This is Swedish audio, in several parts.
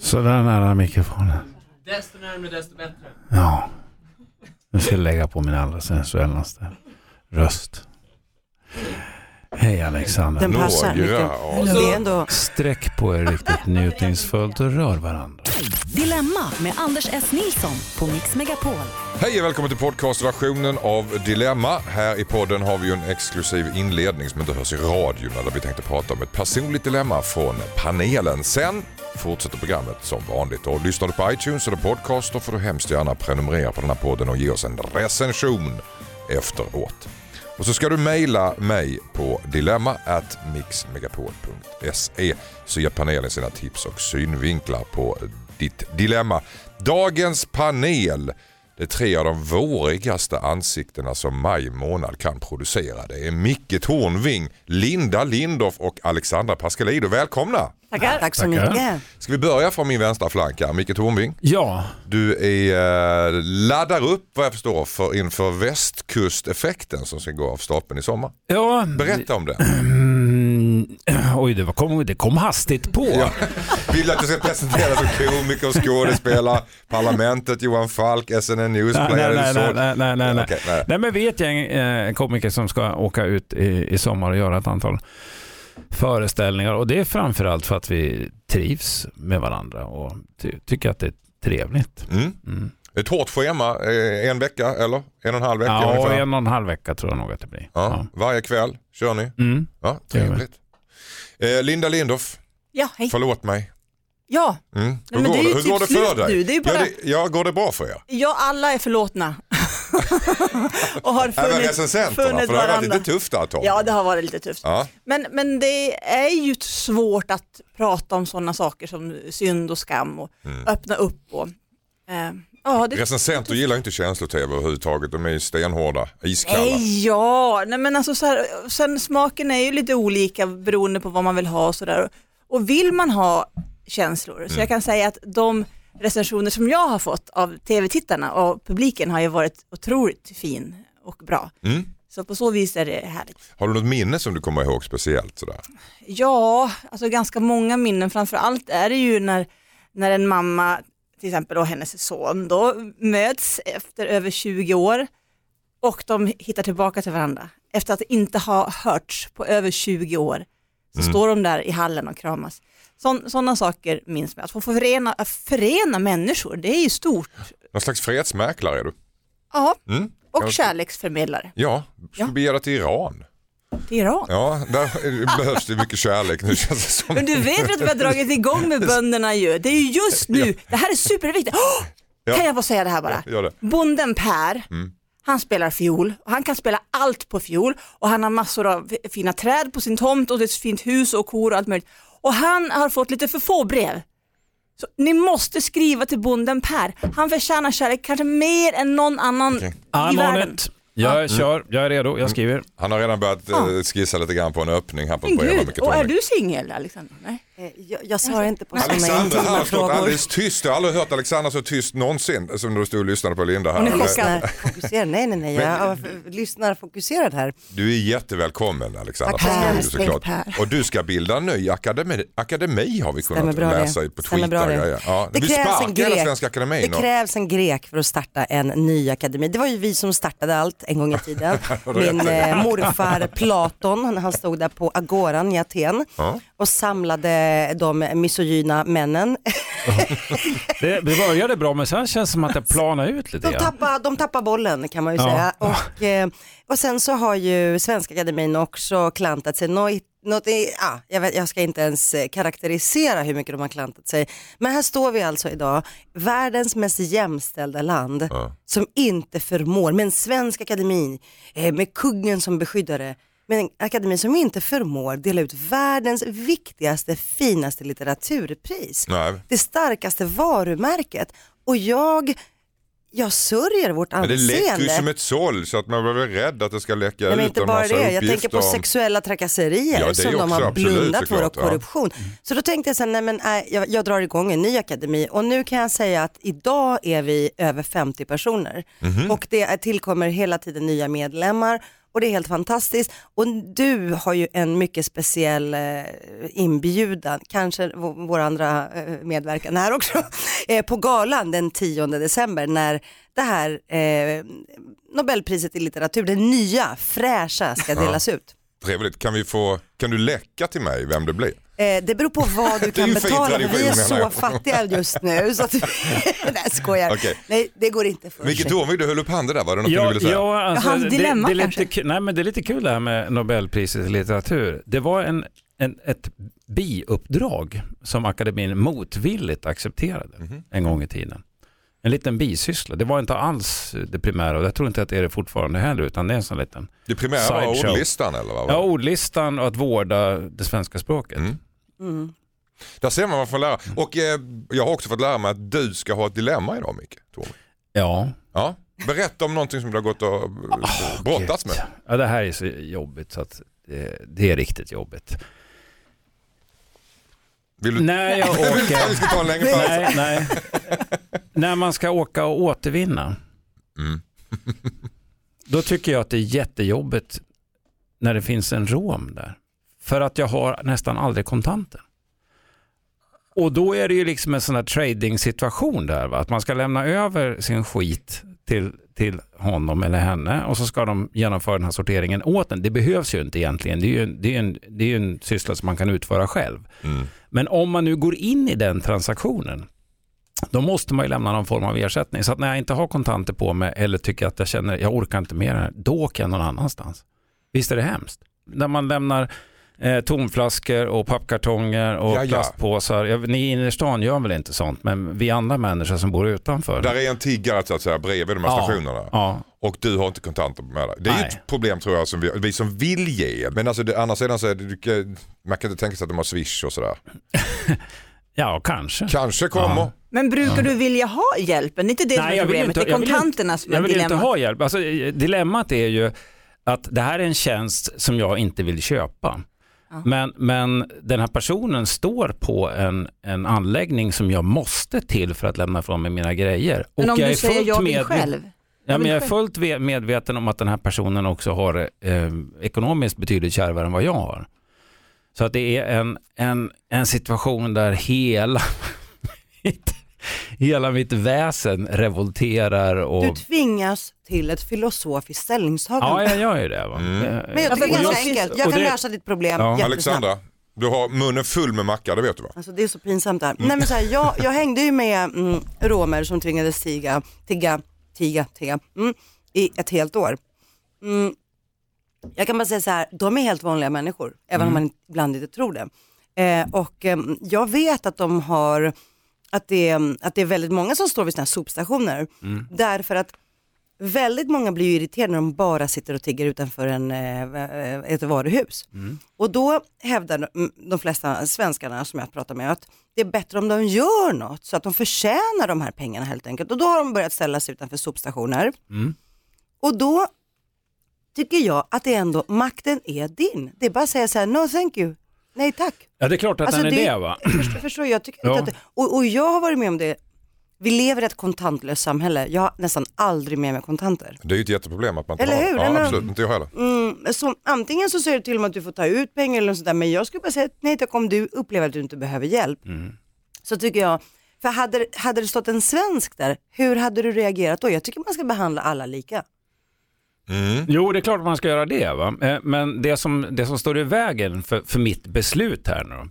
Sådär nära mikrofonen. Desto närmare desto bättre. Ja. Nu ska jag lägga på min allra sensuellaste röst. Hej Alexandra. Den passar. Några, ja. Det är ändå... Sträck på er riktigt njutningsfullt och rör varandra. Dilemma med Anders S. Nilsson på Mix Megapol. Hej och välkommen till podcastversionen av Dilemma. Här i podden har vi ju en exklusiv inledning som inte hörs i radion där vi tänkte prata om ett personligt dilemma från panelen. Sen fortsätter programmet som vanligt och lyssnar du på iTunes eller podcast då får du hemskt gärna prenumerera på den här podden och ge oss en recension efteråt. Och så ska du mejla mig på dilemma at mixmegapol.se så ger panelen sina tips och synvinklar på ditt dilemma. Dagens panel det är tre av de vårigaste ansiktena som maj månad kan producera. Det är Micke Tornving, Linda Lindorff och Alexandra Pascalido. Välkomna! Tackar. Tack så Tackar. mycket. Ska vi börja från min vänstra flank här, Micke Tornving. Ja, Du är, eh, laddar upp vad jag förstår för, inför västkusteffekten som ska gå av stapeln i sommar. ja. Berätta om det. Oj, det, var, kom, det kom hastigt på. Ja. Vill du att jag ska presentera som komiker och skådespelare, Parlamentet, Johan Falk, SNN News, Nej, nej, nej, nej, nej, nej, nej. Okej, nej. Nej men vi är ett gäng eh, komiker som ska åka ut i, i sommar och göra ett antal föreställningar och det är framförallt för att vi trivs med varandra och ty tycker att det är trevligt. Mm. Mm. Ett hårt schema, eh, en vecka eller en och en halv vecka Ja, ungefär. en och en halv vecka tror jag nog att det blir. Ja. Varje kväll kör ni. Ja. Mm. Ja, trevligt. Eh, Linda Lindorff, Ja, hej. förlåt mig. Ja, Mm. Hur, men går det hur typ går det för dig? nu, det är bara- ja, det, ja, går det bra för er? ja, alla är förlåtna. och har funnit, funnit för det har varit varandra. lite tufft där ett tag. Ja, det har varit lite tufft. Ja. Men, men det är ju svårt att prata om sådana saker som synd och skam och Mm. öppna upp. Och, eh, ja, det, Recensenter gillar inte känslor-tv överhuvudtaget. De är ju stenhårda, iskalla. nej, ja, nej, men alltså så här, sen smaken är ju lite olika beroende på vad man vill ha och sådär. Och vill man ha känslor, så jag kan säga att de recensioner som jag har fått av tv-tittarna och publiken har ju varit otroligt fin och bra. Mm. Så på så vis är det härligt. Har du något minne som du kommer ihåg speciellt? Sådär? Ja, alltså ganska många minnen. Framför allt är det ju när, när en mamma, till exempel och hennes son, då möts efter över 20 år och de hittar tillbaka till varandra. Efter att inte ha hörts på över 20 år så står de där i hallen och kramas. Sådana saker minns man. Att få förena, att förena människor, det är ju stort. Någon slags fredsmäklare är du? Ja, Mm. och kärleksförmedlare Ja, ska Ja. bege dig till Iran. Till Iran. Ja, där behövs det mycket kärlek nu känns det som. Men du vet att vi har dragit igång med bönderna ju. Det är ju just nu, det här är superviktigt. Åh! Ja. Kan jag få säga det här bara? Gör det. Bonden Per, Mm. han spelar fiol han kan spela allt på fiol och han har massor av fina träd på sin tomt och ett fint hus och kor och allt möjligt. Och han har fått lite för få brev. Så ni måste skriva till bonden Per. Han förtjänar kärlek kanske mer än någon annan Okej. i I'm on världen. it. Jag kör, jag är redo, jag skriver. Han har redan börjat Ja. eh, skissa lite grann på en öppning här på Men gud, och är du singel Alexander? Nej. Eh, Jag, jag svarar inte på sådana Alexandra här har stått alldeles tyst. Jag har aldrig hört Alexandra så tyst någonsin som när du stod och lyssnade på Linda här. Hon är chockad. Fokuserar. Nej, nej, nej. Jag lyssnar fokuserad här. Du är jättevälkommen Alexandra Tack, såklart. Per. Och du ska bilda en ny akademi, akademi har vi kunnat läsa det. på Stämmer Twitter. bra det. Ja, Det vi krävs en grek. Svenska Akademin. Det och- krävs en grek för att starta en ny akademi. Det var ju vi som startade allt en gång i tiden. Min eh, morfar Platon, han stod där på agoran i Aten Ja. och samlade de misogyna männen. Det, det började bra men sen känns det som att det planar ut lite De grann. tappar, de tappar bollen kan man ju Ja. säga. Och, eh, och sen så har ju Svenska Akademin också klantat sig. Något, något i, ja, jag, vet, jag ska inte ens eh, karaktärisera hur mycket de har klantat sig. Men här står vi alltså idag, världens mest jämställda land Ja. som inte förmår, med en svensk akademi, eh, med kungen som beskyddare, men en akademi som inte förmår dela ut världens viktigaste, finaste litteraturpris Nej. det starkaste varumärket. Och jag, jag sörjer vårt Men det läcker ju anseende. som ett såll så att man blir väl rädd att det ska läcka Nej, men ut inte bara det, jag tänker på om- sexuella trakasserier Ja, som de har absolut blundat för och såklart, ja. korruption. Så då tänkte jag sen, nej men nej, jag, jag drar igång en ny akademi och nu kan jag säga att idag är vi över 50 personer Mhm. och det tillkommer hela tiden nya medlemmar och det är helt fantastiskt. Och du har ju en mycket speciell eh, inbjudan, kanske våra andra eh, medverkande här också, eh, på galan den 10 december när det här Nobelpriset i litteratur, det nya, fräscha ska delas ut. Trevligt. Kan, vi få, kan du läcka till mig vem det blir? Eh, det beror på vad du är kan betala vi är så fattiga just nu. Så att, nej skojar. Okej. Nej det går inte för sig. Tornvik, du höll upp handen där. Var det något du Ja, ville säga? ja, alltså, Hans det, dilemma det, är lite, kanske? ku- nej, men det är lite kul det här med Nobelpriset i litteratur. Det var en, en, ett biuppdrag som akademin motvilligt accepterade Mhm. en gång i tiden. En liten bisyssla. Det var inte alls det primära och jag tror inte att det är det fortfarande heller utan det är en sån liten Det primära var ordlistan eller vad var Ja, det? ordlistan och att vårda det svenska språket. Mm. Mm. Där ser man vad man får lära. Och eh, jag har också fått lära mig att du ska ha ett dilemma idag Micke. Ja. Ja. Berätta om någonting som du har gått och eh, brottats med. ja, det här är så jobbigt så att det, det är riktigt jobbigt. Vill du... När jag Vi åker... ska ta en längre paus. Nej, nej. När man ska åka och återvinna, Mm. då tycker jag att det är jättejobbigt när det finns en rom där. För att jag har nästan aldrig kontanter. Och då är det ju liksom en sån här trading situation där. Va? Att man ska lämna över sin skit till, till honom eller henne och så ska de genomföra den här sorteringen åt en. Det behövs ju inte egentligen. Det är ju en, det är en, det är en syssla som man kan utföra själv. Mm. Men om man nu går in i den transaktionen, då måste man ju lämna någon form av ersättning. Så att när jag inte har kontanter på mig eller tycker att jag känner jag orkar inte mer, då åker jag någon annanstans. Visst är det hemskt? När man lämnar eh, tomflaskor och pappkartonger och Ja, ja. plastpåsar. Jag, ni i innerstan gör väl inte sånt, men vi andra människor som bor utanför. Där är en tiggare så att säga bredvid de här Ja. stationerna. Ja, Och du har inte kontanter med dig. Det är ju Nej. ett problem tror jag som vi, vi som vill ge. Men alltså det, annars sidan så är det, man kan inte tänka sig att de har swish och sådär. ja kanske. Kanske kommer. Ja. Men brukar du vilja ha hjälpen? Det är inte det som är problemet, inte- det är jag vill inte- kontanterna som är Jag vill dilemmat. inte ha hjälp. Alltså, dilemmat är ju att det här är en tjänst som jag inte vill köpa. Ja. Men, men den här personen står på en, en anläggning som jag måste till för att lämna ifrån mig mina grejer. Men om jag du är säger jag vill medve- själv? Ja, men jag är fullt ve- medveten om att den här personen också har eh, ekonomiskt betydligt kärvare än vad jag har. Så att det är en, en, en situation där hela mitt, hela mitt väsen revolterar. Och, Du tvingas till ett filosofiskt ställningstagande. ja, jag gör ju det. Va? Mm. Men jag tycker det är ganska enkelt. Jag kan det- lösa ditt problem Ja. Alexandra, du har munnen full med macka, det vet du va? Alltså det är så pinsamt där. Nej men så här, jag, jag hängde ju med mm, romer som tvingades tiga, tigga, tiga, tiga mm, i ett helt år. Mm, jag kan bara säga så här, de är helt vanliga människor, även om man ibland inte tror det. Eh, och eh, jag vet att de har, att det, att det är väldigt många som står vid sådana här sopstationer. Därför att väldigt många blir ju irriterade när de bara sitter och tigger utanför en, eh, ett varuhus. Och då hävdar de, de flesta svenskarna som jag pratar med att det är bättre om de gör något så att de förtjänar de här pengarna helt enkelt. Och då har de börjat ställa sig utanför sopstationer. Mm. Och då tycker jag att det ändå, makten är din. Det är bara att säga så här, no thank you, nej tack. Ja, det är klart att Alltså, den är det- det. va? Förstår, förstår jag, tycker Ja. inte att det, och, och jag har varit med om det, vi lever i ett kontantlöst samhälle, jag har nästan aldrig med mig kontanter. Det är ju ett jätteproblem att man inte Eller har hur? Ja, Nej, men- absolut, inte jag heller. Mm, så antingen så säger du till och med att du får ta ut pengar eller något sånt där, men jag skulle bara säga nej tack om du upplever att du inte behöver hjälp. Mm. Så tycker jag, för hade, hade det stått en svensk där, hur hade du reagerat då? Jag tycker man ska behandla alla lika. Mm. Jo, det är klart att man ska göra det. Va? Eh, Men det som, det som står i vägen för, för mitt beslut här nu,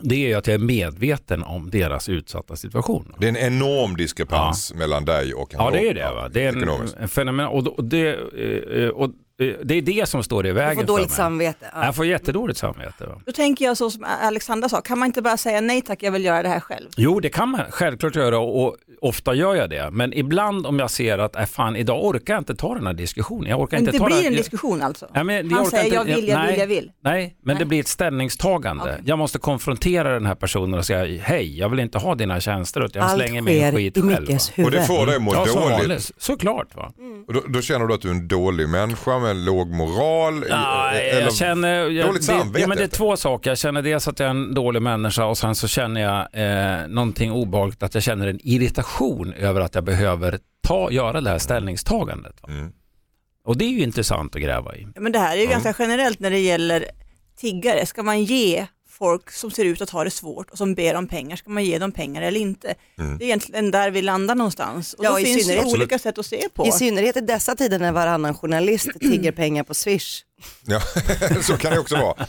det är ju att jag är medveten om deras utsatta situation. Det är en enorm diskrepans mellan dig och en Ja, det är det. Va? Det är en, en fenomen. Och, och, det, eh, och eh, det är det som står i Du vägen får dåligt för mig. samvete. Ja. Jag får jättedåligt samvete. Va? Då tänker jag så som Alexandra sa, kan man inte bara säga nej tack, jag vill göra det här själv? Jo, det kan man självklart göra och ofta gör jag det. Men ibland om jag ser att äh, fan, idag orkar jag inte ta den här diskussionen. Jag orkar Men inte det ta blir den- en diskussion alltså? Ja, men jag Han orkar säger inte- jag vill, jag nej, vill, jag vill. Nej, men Nej. det blir ett ställningstagande. Okej. Jag måste konfrontera den här personen och säga hej, jag vill inte ha dina tjänster utan jag Allt slänger min skit i själv. Mickes Och huvud. det får dig att må Ja, dåligt. vanligt. Såklart. Va? Och då, då känner du att du är en dålig människa med låg moral? Ja, eller- jag känner, jag, dåligt det, samvete? ja, men det är två saker. Jag känner dels att jag är en dålig människa och sen så känner jag eh, någonting obehagligt, att jag känner en irritation över att jag behöver ta, göra det här ställningstagandet. Mm. Och det är ju intressant att gräva i. Men det här är ju ganska generellt när det gäller tiggare. Ska man ge folk som ser ut att ha det svårt och som ber om pengar, ska man ge dem pengar eller inte? Det är egentligen där vi landar någonstans. Och Ja, då i finns det olika sätt att se på. I synnerhet i dessa tider när varannan journalist tigger pengar på Swish. Ja, så kan det också vara.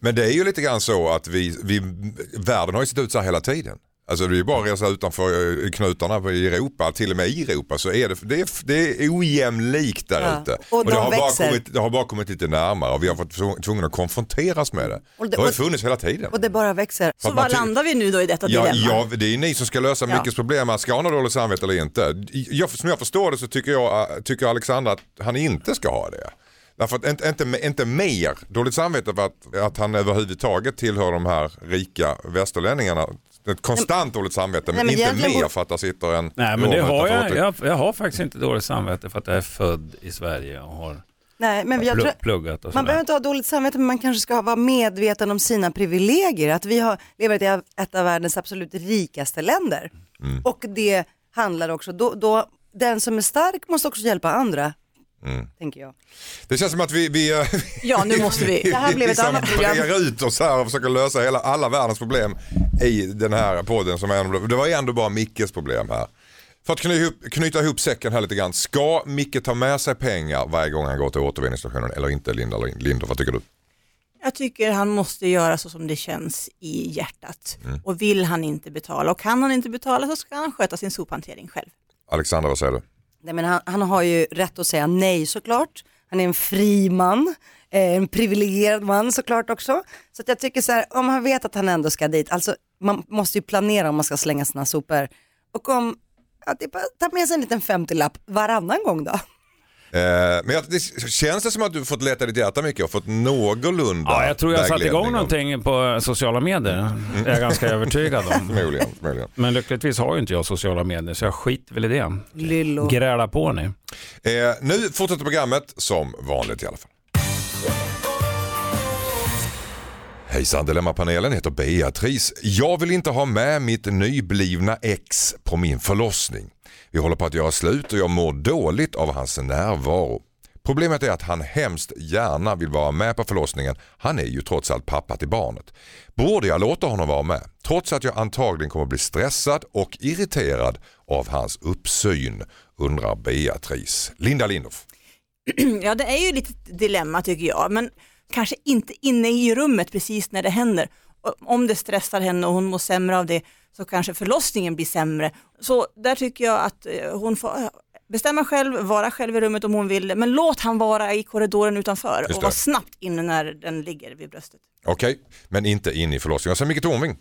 Men det är ju lite grann så att vi, vi, världen har ju sett ut så här hela tiden. Alltså det är bara att resa utanför eh, knutarna i Europa, till och med i Europa så är det, det, är, det är ojämlikt där Ja, ute. och det, de har bara växer. kommit, det har bara kommit lite närmare och vi har varit tvung- tvungna att konfronteras med det. Och det- Det har ju och- funnits hela tiden. Och det bara växer. Så var landar vi nu då i detta Ja, dilemma? ja, det är ni som ska lösa Ja. Mickes problem. Ska han ha dåligt samvete eller inte? Jag, som jag förstår det så tycker, jag, tycker Alexandra att han inte ska ha det. Därför att inte, inte, inte mer dåligt samvete för att, att han överhuvudtaget tillhör de här rika västerlänningarna. Ett konstant dåligt samvete men, Nej, men inte mer borde- för att det sitter en Nej men det har jag, jag, jag har faktiskt inte dåligt samvete för att jag är född i Sverige och har Nej, men jag pluggat och man behöver inte ha dåligt samvete men man kanske ska vara medveten om sina privilegier. Att vi har, lever i ett av världens absolut rikaste länder. Mm. Och det handlar också, då, då, den som är stark måste också hjälpa andra. Mm. Tänker jag. Det känns som att vi, vi, Ja, nu måste vi. Det här blev ett annat program. brer ut oss här och försöker lösa hela, alla världens problem i den här podden. Som är, det var ju ändå bara Mickes problem här. För att knyta ihop, knyta ihop säcken här lite grann. Ska Micke ta med sig pengar varje gång han går till återvinningsstationen eller inte Linda? Linda, vad tycker du? Jag tycker han måste göra så som det känns i hjärtat. Mm. Och vill han inte betala och kan han inte betala så ska han sköta sin sophantering själv. Alexander, vad säger du? Nej, men han, han har ju rätt att säga nej såklart. Han är en fri man, eh, en privilegierad man såklart också. Så att jag tycker så här, om han vet att han ändå ska dit, alltså man måste ju planera om man ska slänga sina sopor. Och om, ja, det är bara, ta med sig en liten 50-lapp varannan gång då. Eh, men det, känns det som att du fått leta ditt hjärta mycket och fått någorlunda Ja, jag tror jag satte igång om- någonting på sociala medier. Det är jag ganska övertygad om. Förmodligen, förmodligen. Men lyckligtvis har ju inte jag sociala medier så jag skiter väl i det. Lyllo. Gräla på ni. Eh, nu fortsätter programmet som vanligt i alla fall. Hejsan Dilemmapanelen heter Beatrice. Jag vill inte ha med mitt nyblivna ex på min förlossning. Vi håller på att göra slut och jag mår dåligt av hans närvaro. Problemet är att han hemskt gärna vill vara med på förlossningen. Han är ju trots allt pappa till barnet. Borde jag låta honom vara med? Trots att jag antagligen kommer bli stressad och irriterad av hans uppsyn, undrar Beatrice. Linda Lindorff. Ja, det är ju lite dilemma tycker jag, men kanske inte inne i rummet precis när det händer. Om det stressar henne och hon mår sämre av det så kanske förlossningen blir sämre. Så där tycker jag att eh, hon får eh, bestämma själv, vara själv i rummet om hon vill, men låt han vara i korridoren utanför och vara snabbt inne när den ligger vid bröstet. Okej, men inte in i förlossningen. Och sen Micke Tornving.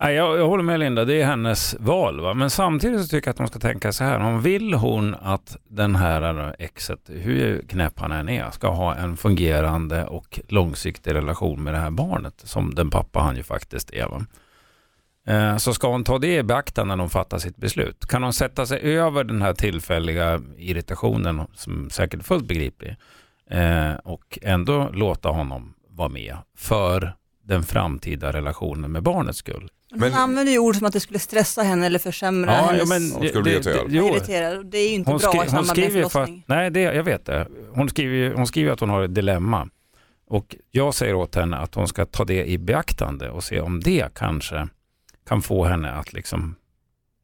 Nej, jag, jag håller med Linda, det är hennes val. Va? Men samtidigt så tycker jag att hon ska tänka så här. Om vill hon att den här eh, exet, hur knäpp han än är, ska ha en fungerande och långsiktig relation med det här barnet, som den pappa han ju faktiskt är. Va? Eh, så ska hon ta det i beaktande när hon fattar sitt beslut. Kan hon sätta sig över den här tillfälliga irritationen, som säkert är fullt begriplig, eh, och ändå låta honom vara med för den framtida relationen med barnets skull. Men Men- hon använder ju ord som att det skulle stressa henne eller försämra hennes Hon skulle bli irriterad. Det är ju inte hon, bra skri, i hon samband med förlossning. fast, nej det, jag vet det. Hon skriver, ju- hon skriver att hon har ett dilemma. Och jag säger åt henne att hon ska ta det i beaktande och se om det kanske kan få henne att liksom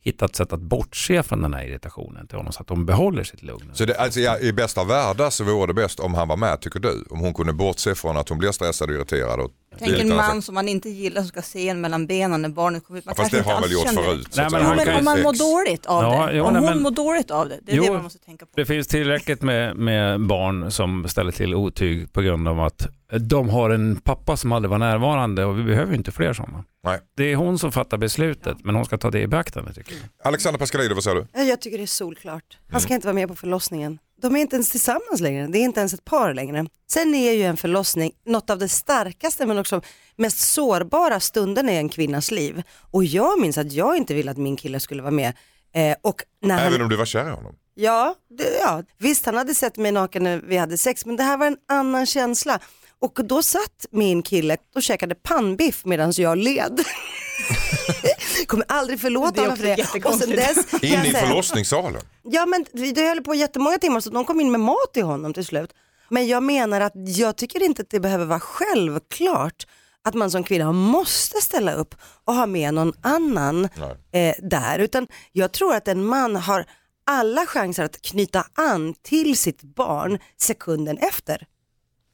hitta ett sätt att bortse från den här irritationen till honom så att hon behåller sitt lugn. Så det, alltså, ja, i bästa världar så vore det bäst om han var med tycker du? Om hon kunde bortse från att hon blir stressad och irriterad. Och Tänk en man som man inte gillar som ska se en mellan benen när barnet kommer ut. Man Ja, fast det har väl inte gjort förut. Nej, men han om man mår dåligt av Ja, det, jo, om nej, hon men- mår dåligt av det, det är Jo, det man måste tänka på. Det finns tillräckligt med, med barn som ställer till otyg på grund av att de har en pappa som aldrig var närvarande och vi behöver ju inte fler sådana. Nej. Det är hon som fattar beslutet men hon ska ta det i beaktande tycker jag. Alexander Pascalidou, vad säger du? Ja, Jag tycker det är solklart. Han Mm. ska inte vara med på förlossningen. De är inte ens tillsammans längre. Det är inte ens ett par längre. Sen är ju en förlossning något av det starkaste men också mest sårbara stunden i en kvinnas liv. Och jag minns att jag inte ville att min kille skulle vara med. Eh, och när han... Även om du var kär i honom? Ja, det, ja, visst han hade sett mig naken när vi hade sex men det här var en annan känsla. Och då satt min kille och käkade pannbiff medan jag led. kommer aldrig förlåta honom för det. Och sen dess, In i förlossningssalen. Ja men det det höll på jättemånga timmar så de kom in med mat till honom till slut. Men jag menar att jag tycker inte att det behöver vara självklart att man som kvinna måste ställa upp och ha med någon annan eh, där. Utan jag tror att en man har alla chanser att knyta an till sitt barn sekunden efter.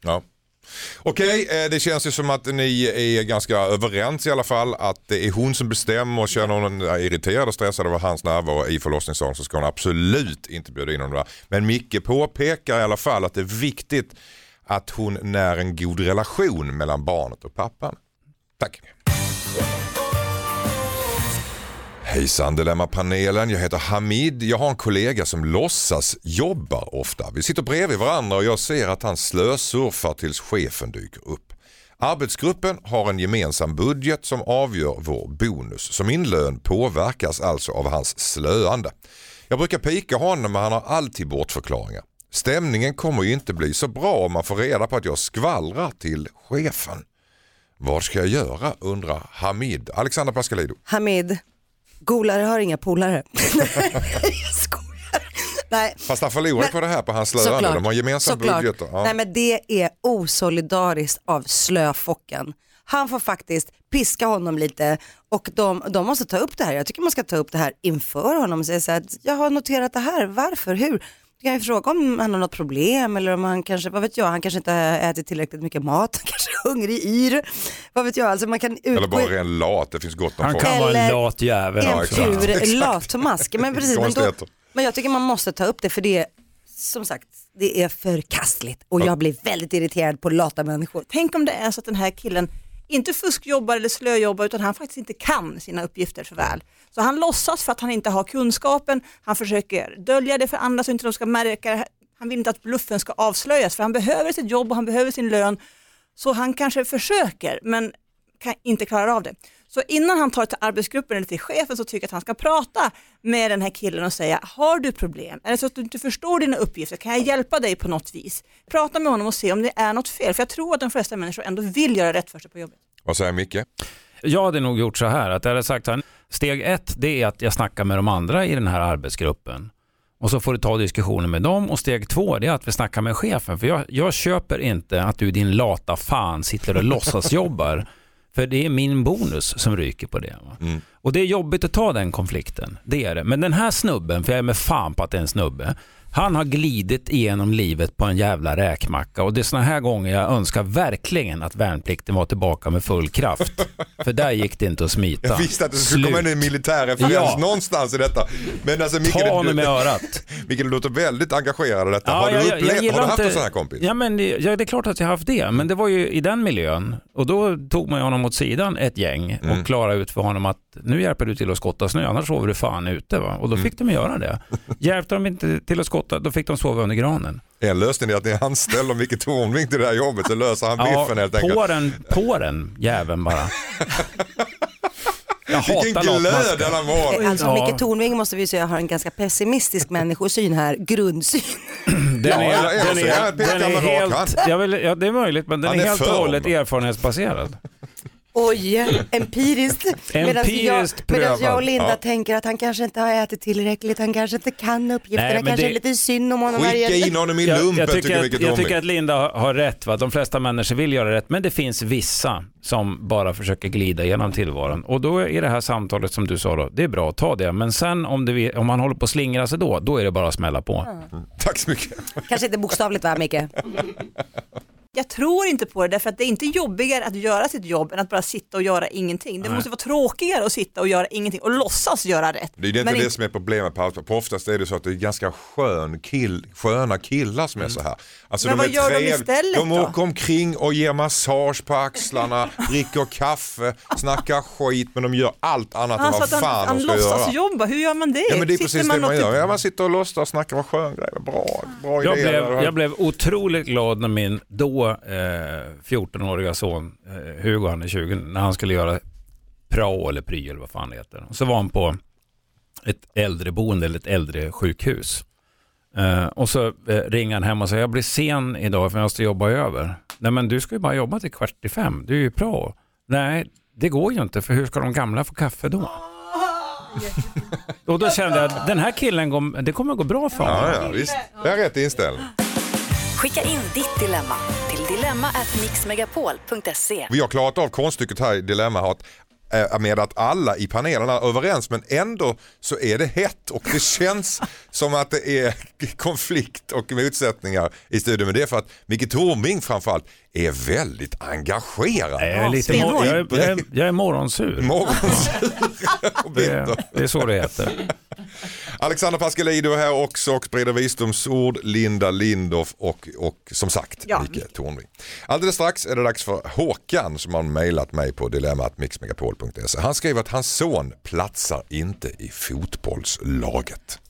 Ja. Okej, okay, det känns ju som att ni är ganska överens i alla fall. Att det är hon som bestämmer och känner hon eh, irriterad och stressad över hans närvaro i förlossningssalen så ska hon absolut inte bjuda in honom där. Men Micke påpekar i alla fall att det är viktigt att hon när en god relation mellan barnet och pappan. Tack. Hejsan Dilemma-panelen, jag heter Hamid. Jag har en kollega som låtsas jobbar ofta. Vi sitter bredvid varandra och jag ser att han slösurfar tills chefen dyker upp. Arbetsgruppen har en gemensam budget som avgör vår bonus, så min lön påverkas alltså av hans slöande. Jag brukar pika honom men han har alltid bortförklaringar. Stämningen kommer ju inte bli så bra om man får reda på att jag skvallrar till chefen. Vad ska jag göra undrar Hamid. Alexandra Pascalido. Hamid, golare har inga polare. jag skojar. Nej, Fast han förlorar Men- på det här på hans slöande. De har gemensam budget. Ja. Nej men det är osolidariskt av slöfocken. Han får faktiskt piska honom lite och de, de måste ta upp det här. Jag tycker man ska ta upp det här inför honom och säga så här, jag har noterat det här, varför, hur? Du kan ju fråga om han har något problem eller om han kanske, vad vet jag, han kanske inte har ätit tillräckligt mycket mat, han kanske är hungrig yr. Vad vet jag, alltså man kan utgå Eller bara ren lat, det finns gott om Han folk. kan vara en lat jävel en också. pur latmask. Men, precis, men, då, men jag tycker man måste ta upp det för det är som sagt det är förkastligt och jag blir väldigt irriterad på lata människor. Tänk om det är så att den här killen inte fuskjobbar eller slöjobbar utan han faktiskt inte kan sina uppgifter så väl. Så han låtsas för att han inte har kunskapen, han försöker dölja det för andra så inte de ska märka det. Han vill inte att bluffen ska avslöjas för han behöver sitt jobb och han behöver sin lön. Så han kanske försöker men kan, inte klarar av det. Så innan han tar det till arbetsgruppen eller till chefen så tycker jag att han ska prata med den här killen och säga, har du problem? Är det så att du inte förstår dina uppgifter? Kan jag hjälpa dig på något vis? Prata med honom och se om det är något fel, för jag tror att de flesta människor ändå vill göra rätt för sig på jobbet. Vad säger Micke? Jag hade nog gjort så här, att jag hade sagt att steg ett det är att jag snackar med de andra i den här arbetsgruppen. Och så får du ta diskussionen med dem och steg två det är att vi snackar med chefen. För jag, jag köper inte att du din lata fan sitter och låtsasjobbar. För det är min bonus som ryker på det. Mm. Och det är jobbigt att ta den konflikten, det är det. Men den här snubben, för jag är med fan på att det är en snubbe, han har glidit igenom livet på en jävla räkmacka och det är såna här gånger jag önskar verkligen att värnplikten var tillbaka med full kraft. För där gick det inte att smita. Jag visste att det skulle komma in en militär referens Ja. någonstans i detta. Men alltså Micke, Ta honom i örat. Micke, du låter väldigt engagerad i detta. har, du jag- upplevt, jag har du haft inte- en sån här kompis? Ja, men det, ja, det är klart att jag har haft det, men det var ju i den miljön. Och då tog man honom åt sidan ett gäng Mm. och klarade ut för honom att nu hjälper du till att skotta snö, annars sover du fan ute. Va? Mm. Och då fick de göra det. Hjälpte de inte till att skotta, då fick de sova under granen. En lösning är att ni anställer Micke Tornving till det här jobbet så löser han biffen helt enkelt. på den, på den jäveln bara. Jag Vilken glöd denna morgon. Alltså Ja. Micke Tornving måste vi säga har en ganska pessimistisk människosyn här, grundsyn. Den Ja, är, eller den är han är, den är helt, jag vill, ja, det är möjligt, men den Han är är helt och hållet erfarenhetsbaserad. Oj, empiriskt. Medan jag, Empiriskt medan jag och. Linda Ja. tänker att han kanske inte har ätit tillräckligt, han kanske inte kan uppgifterna, Nej, kanske det- är lite synd om honom. Skicka här. in honom i Jag, lumpen jag, tycker tycker Micke att, jag Tornving. tycker att Linda har, har rätt. Va? De flesta människor vill göra rätt, men det finns vissa som bara försöker glida genom tillvaron. Och då är det här samtalet som du sa, då, det är bra, ta det. Men sen om, det, om man håller på att slingra sig då, då är det bara att smälla på. Tack så mycket. Kanske inte bokstavligt va Micke? Jag tror inte på det därför att det är inte jobbigare att göra sitt jobb än att bara sitta och göra ingenting. Det måste vara tråkigare att sitta och göra ingenting och låtsas göra rätt. Det är inte Men det inte- som är problemet på. På oftast är det så att det är ganska skön kill, sköna killar som är så här. Alltså Men de är vad gör de trevliga. istället De då? åker omkring och ger massage på axlarna, dricker kaffe, snackar skit men de gör allt annat än vad att han, fan han de ska låtsas göra. jobba, hur gör man det? Ja men det är Sitter precis det man och gör. typ- Ja, man sitter och låtsas och snackar vad skön grej, bra, bra Jag idéer. blev, jag blev otroligt glad när min då eh, 14-åriga son eh, Hugo, han är 20, när han skulle göra prao eller pry eller vad fan det heter. Så var han på ett äldreboende eller ett äldresjukhus. Eh, och så eh, ringer han hem och säger jag blir sen idag för jag måste jobba över. Nej men du ska ju bara jobba till kvart i fem, du är ju prao. Nej, det går ju inte för hur ska de gamla få kaffe då? Och då kände jag att den här killen, går, det kommer att gå bra för honom. Ja, ja, visst. Det är rätt inställning. Skicka in ditt dilemma till dilemma@mixmegapol.se. Vi har klarat av konststycket här i Dilemma att Eh, med att alla i panelen är överens men ändå så är det hett och det känns som att det är konflikt och motsättningar i studion. Men det är för att Micke Tornving framförallt är väldigt engagerad. Jag är, lite mor- jag, är, jag, är, jag är morgonsur. Morgonsur Det, det är så det heter. Alexander Pascalidou är här också och sprider visdomsord. Linda Lindorff och, och som sagt Ja. Micke Tornving. Alldeles strax är det dags för Håkan som har mejlat mig på dilemmatmixmegapol.se. Han skriver att hans son platsar inte i fotbollslaget.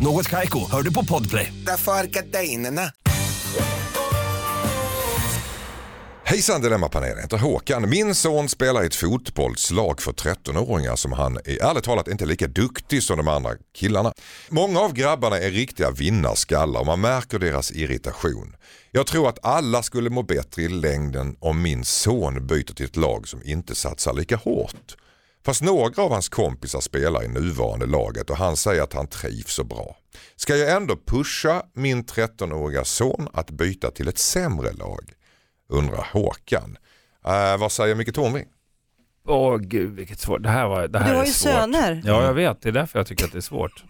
Något Kaiko, hör du på Podplay. Därför är gardinerna. Hejsan Dilemmapanelen, jag heter Håkan. Min son spelar i ett fotbollslag för 13-åringar som han är ärligt talat inte är lika duktig som de andra killarna. Många av grabbarna är riktiga vinnarskallar och man märker deras irritation. Jag tror att alla skulle må bättre i längden om min son byter till ett lag som inte satsar lika hårt. Fast några av hans kompisar spelar i nuvarande laget och han säger att han trivs så bra. Ska jag ändå pusha min 13-åriga son att byta till ett sämre lag? Undrar Håkan. Uh, vad säger Micke Tornving? Åh gud vilket svårt. Det här, var, det här Du har är ju svårt. söner. Ja jag vet, det är därför jag tycker att det är svårt.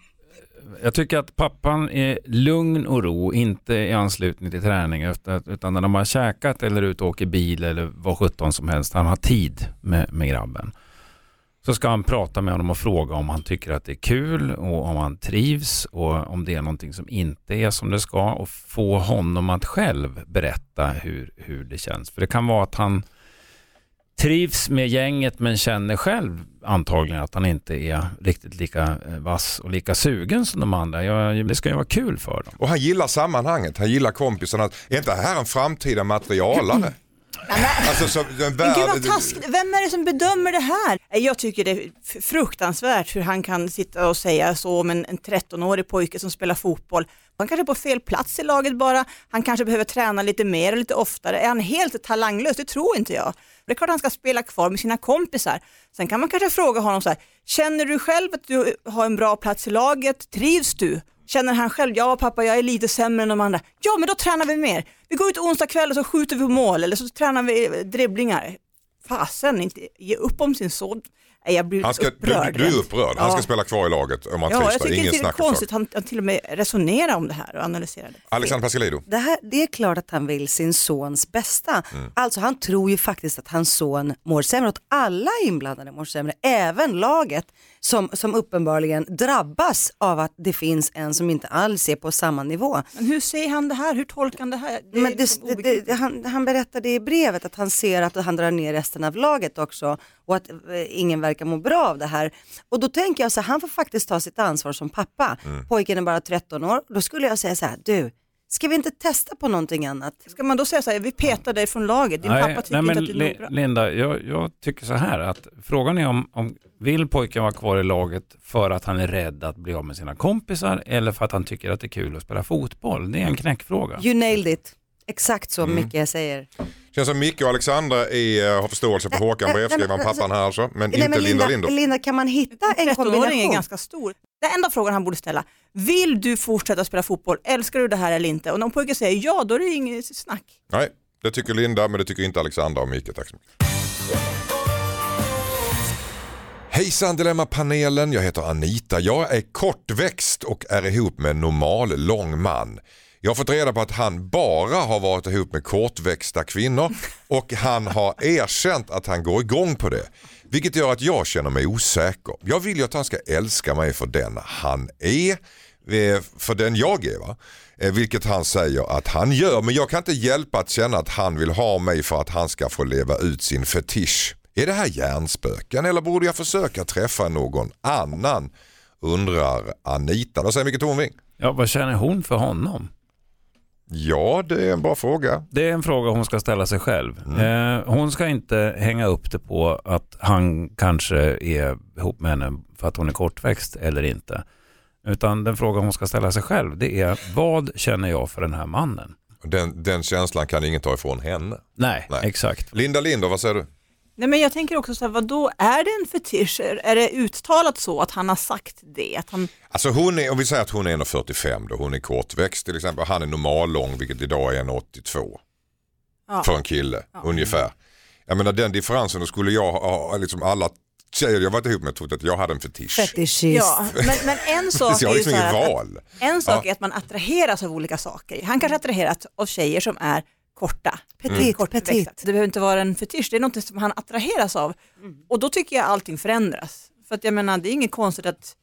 Jag tycker att pappan är lugn och ro, inte i anslutning till träning utan utan när de har käkat eller ut och åker bil eller vad sjutton som helst, han har tid med, med grabben. Så ska han prata med honom och fråga om han tycker att det är kul och om han trivs och om det är någonting som inte är som det ska och få honom att själv berätta hur, hur det känns. För det kan vara att han trivs med gänget men känner själv antagligen att han inte är riktigt lika eh, vass och lika sugen som de andra. Ja, det ska ju vara kul för dem. Och han gillar sammanhanget, han gillar kompisarna. Är inte det här en framtida materialare? Alltså, så, den Men gud vad taskigt, vem är det som bedömer det här? Jag tycker det är fruktansvärt hur han kan sitta och säga så om en, en 13-årig pojke som spelar fotboll. Han kanske är på fel plats i laget bara, han kanske behöver träna lite mer och lite oftare. Är han helt talanglös? Det tror inte jag. Det är klart han ska spela kvar med sina kompisar. Sen kan man kanske fråga honom så här, känner du själv att du har en bra plats i laget? Trivs du? Känner han själv, ja pappa jag är lite sämre än de andra. Ja men då tränar vi mer. Vi går ut onsdag kväll och så skjuter vi på mål eller så tränar vi eh, dribblingar. Fasen, inte ge upp om sin son. Nej, Jag blir Han ska, du, upprörd. du är upprörd, han ska Ja. spela kvar i laget om han Ja, jag trivs där. tycker Ingen det är snack om konstigt han, han till och med resonerar om det här och analyserar det. Alexander Pascalidou. Det, här, det är klart att han vill sin sons bästa. Alltså han tror ju faktiskt att hans son mår sämre, att alla inblandade mår sämre, även laget som, som uppenbarligen drabbas av att det finns en som inte alls är på samma nivå. Men hur ser han det här? Hur tolkar han det här? Det Men det, liksom det, obegripligt. det, han, han berättade i brevet att han ser att han drar ner resten av laget också och att eh, ingen verkar må bra av det här. Och då tänker jag så här, han får faktiskt ta sitt ansvar som pappa. Pojken är bara 13 år, då skulle jag säga så här, du, ska vi inte testa på någonting annat? Ska man då säga så här, vi petar dig från laget, din pappa tycker men inte att du är bra. Linda, jag, jag tycker så här att frågan är om, om vill pojken vara kvar i laget för att han är rädd att bli av med sina kompisar eller för att han tycker att det är kul att spela fotboll? Det är en knäckfråga. You nailed it. Exakt så Mm. mycket säger. Känns som Micke och Alexandra är, eh, har förståelse för Håkan, brevskrivaren, nej, pappan här alltså. Men Nej, inte men Linda Linda, Lindorff. Linda, kan man hitta en 13-åring är kombination? ganska stor. Den enda frågan han borde ställa, vill du fortsätta spela fotboll? Älskar du det här eller inte? Och om pojken säger ja, då är det inget snack. Nej, det tycker Linda men det tycker inte Alexandra och Micke. Tack så mycket. Hejsan Dilemma-panelen, jag heter Anita. Jag är kortväxt och är ihop med en normal lång man. Jag har fått reda på att han bara har varit ihop med kortväxta kvinnor och han har erkänt att han går igång på det. Vilket gör att jag känner mig osäker. Jag vill ju att han ska älska mig för den han är, eh, för den jag är. Va? Eh, Vilket han säger att han gör. Men jag kan inte hjälpa att känna att han vill ha mig för att han ska få leva ut sin fetisch. Är det här hjärnspöken eller borde jag försöka träffa någon annan? Undrar Anita. Vad säger Micke Tornving? Ja, vad känner hon för honom? Ja, det är en bra fråga. Det är en fråga hon ska ställa sig själv. Eh, hon ska inte hänga upp det på att han kanske är ihop med henne för att hon är kortväxt eller inte. Utan den fråga hon ska ställa sig själv det är vad känner jag för den här mannen? Den, den känslan kan ingen ta ifrån henne. Nej, Nej. exakt. Linda Linder, vad säger du? Nej men jag tänker också så här, vadå, är det en fetisch? Är det uttalat så att han har sagt det? Att han, Alltså hon är, om vi säger att hon är 1,45 då, hon är kortväxt till exempel. Han är normallång vilket idag är 1,82 ja. för en kille ungefär. Jag menar den differensen, då skulle jag ha, liksom alla tjejer jag varit ihop med trott att jag hade en fetisch. Fetischist. Ja, men, men en sak Så är ju liksom så ingen här att, val. en sak Ja. är att man attraheras av olika saker. Han kanske attraheras av tjejer som är korta. Petit, kortväxta. petit. Det behöver inte vara en fetisch, det är något som han attraheras av. Och då tycker jag allting förändras. För att jag menar, det är inget konstigt att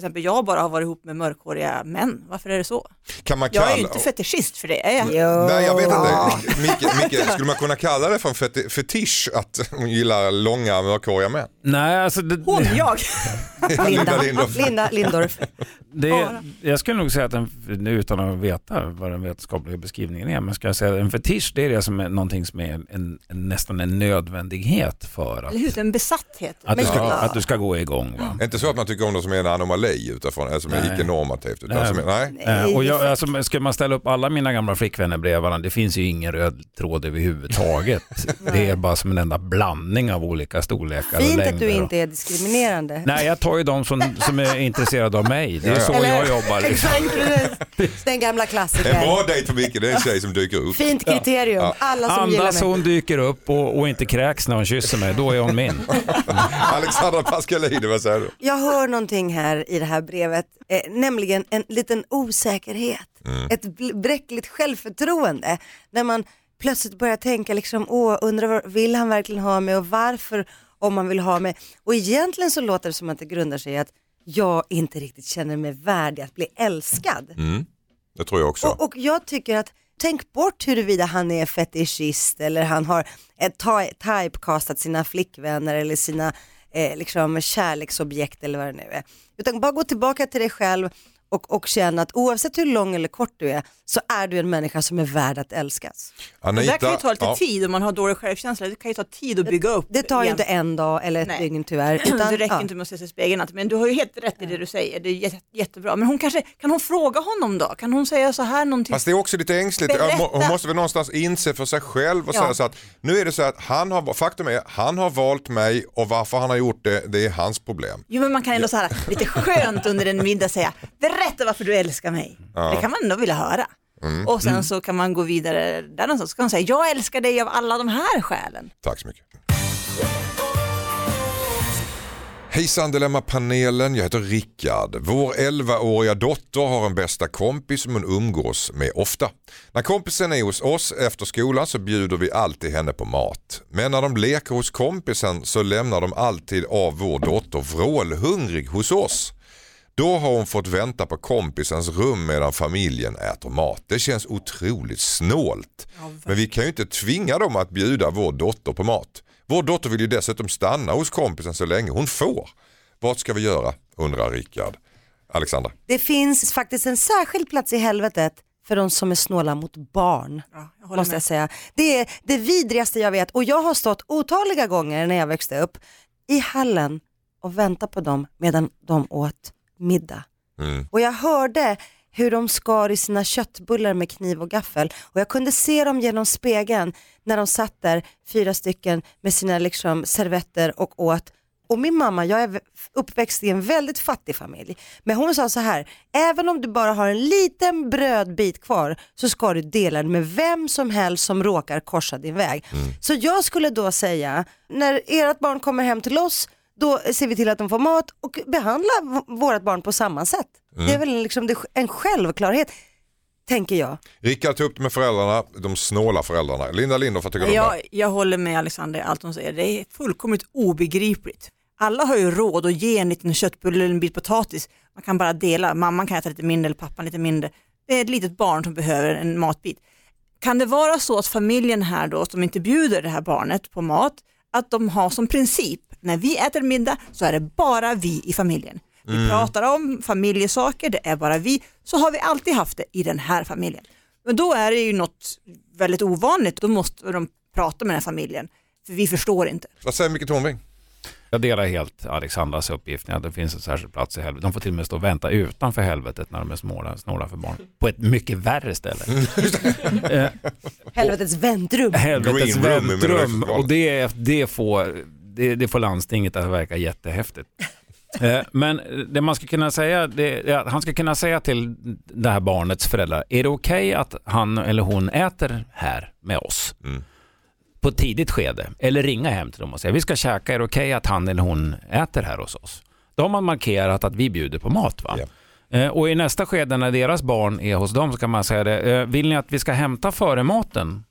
exempel jag bara har varit ihop med mörkhåriga män. Varför är det så? Kan man Jag är kalla... ju inte fetischist för det, är jag? Jo. Nej jag vet inte, Micke, Micke, skulle man kunna kalla det för en feti- fetisch att hon gillar långa mörkhåriga män? Nej, alltså det, Hon, jag. Linda, Lindorff. Linda Lindorff. det, jag skulle nog säga att en, utan att veta vad den vetenskapliga beskrivningen är, men ska jag säga att en fetisch det är det som är någonting som är en, en, nästan en nödvändighet för att, Eller hur, en besatthet. att, du ska, Men- att du ska gå igång. Va? Är inte så att man tycker om det som är en anomali utifrån, eller som är icke-normativt? Utan Nej. som nej. Och jag, alltså, ska man ställa upp alla mina gamla flickvänner bredvid varandra, det finns ju ingen röd tråd överhuvudtaget. det är bara som en enda blandning av olika storlekar och Fint längder. att du och- inte är diskriminerande. Nej, jag tar ju de som, som är intresserade av mig. Det är Ja, ja. så Eller- jag jobbar. Liksom. Den gamla En klassikern. bra dejt för Micke, det är en tjej som dyker upp. Fint kriterium. Alla som gillar Andas mig. hon dyker upp och, och inte kräks när hon kysser mig, då är hon min. Alexandra Pascalidou, vad säger du? Jag hör någonting här i det här brevet, eh, nämligen en liten osäkerhet. Ett bl- bräckligt självförtroende. När man plötsligt börjar tänka liksom, åh, undrar vill han verkligen ha mig och varför om man vill ha mig. Och egentligen så låter det som att det grundar sig i att jag inte riktigt känner mig värdig att bli älskad. Det tror jag också. Och, och jag tycker att tänk bort huruvida han är fetischist eller han har eh, ty- typecastat sina flickvänner eller sina eh, liksom kärleksobjekt eller vad det nu är. Utan bara gå tillbaka till dig själv och, och känna att oavsett hur lång eller kort du är så är du en människa som är värd att älskas. Det där kan ju ta lite ja. tid om man har dålig självkänsla. Det kan ju ta tid att bygga upp. Det tar ju igen. inte en dag eller ett Nej. dygn tyvärr. det räcker ja. inte med att se sig i spegeln. Men du har ju helt rätt i det du säger. Det är jätte, jättebra. Men hon kanske, kan hon fråga honom då? Kan hon säga så här någonting? Fast det är också lite ängsligt. Berätta. Hon hon måste väl någonstans inse för sig själv och Ja. säga så att nu är det så att han har, faktum är han har valt mig och varför han har gjort det, det är hans problem. Jo men man kan ändå så här lite skönt under en middag säga berätta varför du älskar mig. Det kan man ändå vilja höra. Mm. Och sen så kan man gå vidare där någonstans. Så kan man säga jag älskar dig av alla de här skälen. Tack så mycket. Hejsan Dilemma-panelen, jag heter Rickard. Vår 11-åriga dotter har en bästa kompis som hon umgås med ofta. När kompisen är hos oss efter skolan så bjuder vi alltid henne på mat. Men när de leker hos kompisen så lämnar de alltid av vår dotter vrålhungrig hos oss. Då har hon fått vänta på kompisens rum medan familjen äter mat. Det känns otroligt snålt. Men vi kan ju inte tvinga dem att bjuda vår dotter på mat. Vår dotter vill ju dessutom stanna hos kompisen så länge hon får. Vad ska vi göra? undrar Rickard. Alexandra. Det finns faktiskt en särskild plats i helvetet för de som är snåla mot barn. jag håller måste med. jag säga. Det är det vidrigaste jag vet och jag har stått otaliga gånger när jag växte upp i hallen och väntat på dem medan de åt middag. Mm. Och jag hörde hur de skar i sina köttbullar med kniv och gaffel och jag kunde se dem genom spegeln när de satt där, fyra stycken med sina liksom servetter och åt. Och min mamma, jag är uppväxt i en väldigt fattig familj, men hon sa så här, även om du bara har en liten brödbit kvar så ska du dela den med vem som helst som råkar korsa din väg. Så jag skulle då säga, när ert barn kommer hem till oss, då ser vi till att de får mat och behandla v- vårt barn på samma sätt. Det är väl liksom en självklarhet, tänker jag. Rickard tog upp det med föräldrarna, de snåla föräldrarna. Linda Lindorff, vad tycker du om Jag, jag håller med Alexander allt hon säger. Det är fullkomligt obegripligt. Alla har ju råd att ge en liten köttbulle eller en bit potatis. Man kan bara dela. Mamman kan äta lite mindre eller pappan lite mindre. Det är ett litet barn som behöver en matbit. Kan det vara så att familjen här då, som inte bjuder det här barnet på mat, att de har som princip, när vi äter middag så är det bara vi i familjen. Vi pratar om familjesaker, det är bara vi. Så har vi alltid haft det i den här familjen. Men då är det ju något väldigt ovanligt, då måste de prata med den här familjen. För vi förstår inte. Vad säger Micke Tornving? Jag delar helt Alexandras uppgift att det finns en särskild plats i helvetet. De får till och med stå och vänta utanför helvetet när de är snåla, snåla för barn. På ett mycket värre ställe. eh, Helvetets väntrum. helvetets Green room i väntrum. Och det, det, får, det, det får landstinget att verka jättehäftigt. Eh, Men det man ska kunna säga, det, är att han ska kunna säga till det här barnets föräldrar, är det okej att han eller hon äter här med oss? Mm. På ett tidigt skede. Eller ringa hem till dem och säga, vi ska käka, är det okej att han eller hon äter här hos oss? Då har man markerat att vi bjuder på mat. Va? Ja. Eh, Och i nästa skede när deras barn är hos dem så kan man säga det, eh, vill ni att vi ska hämta före maten?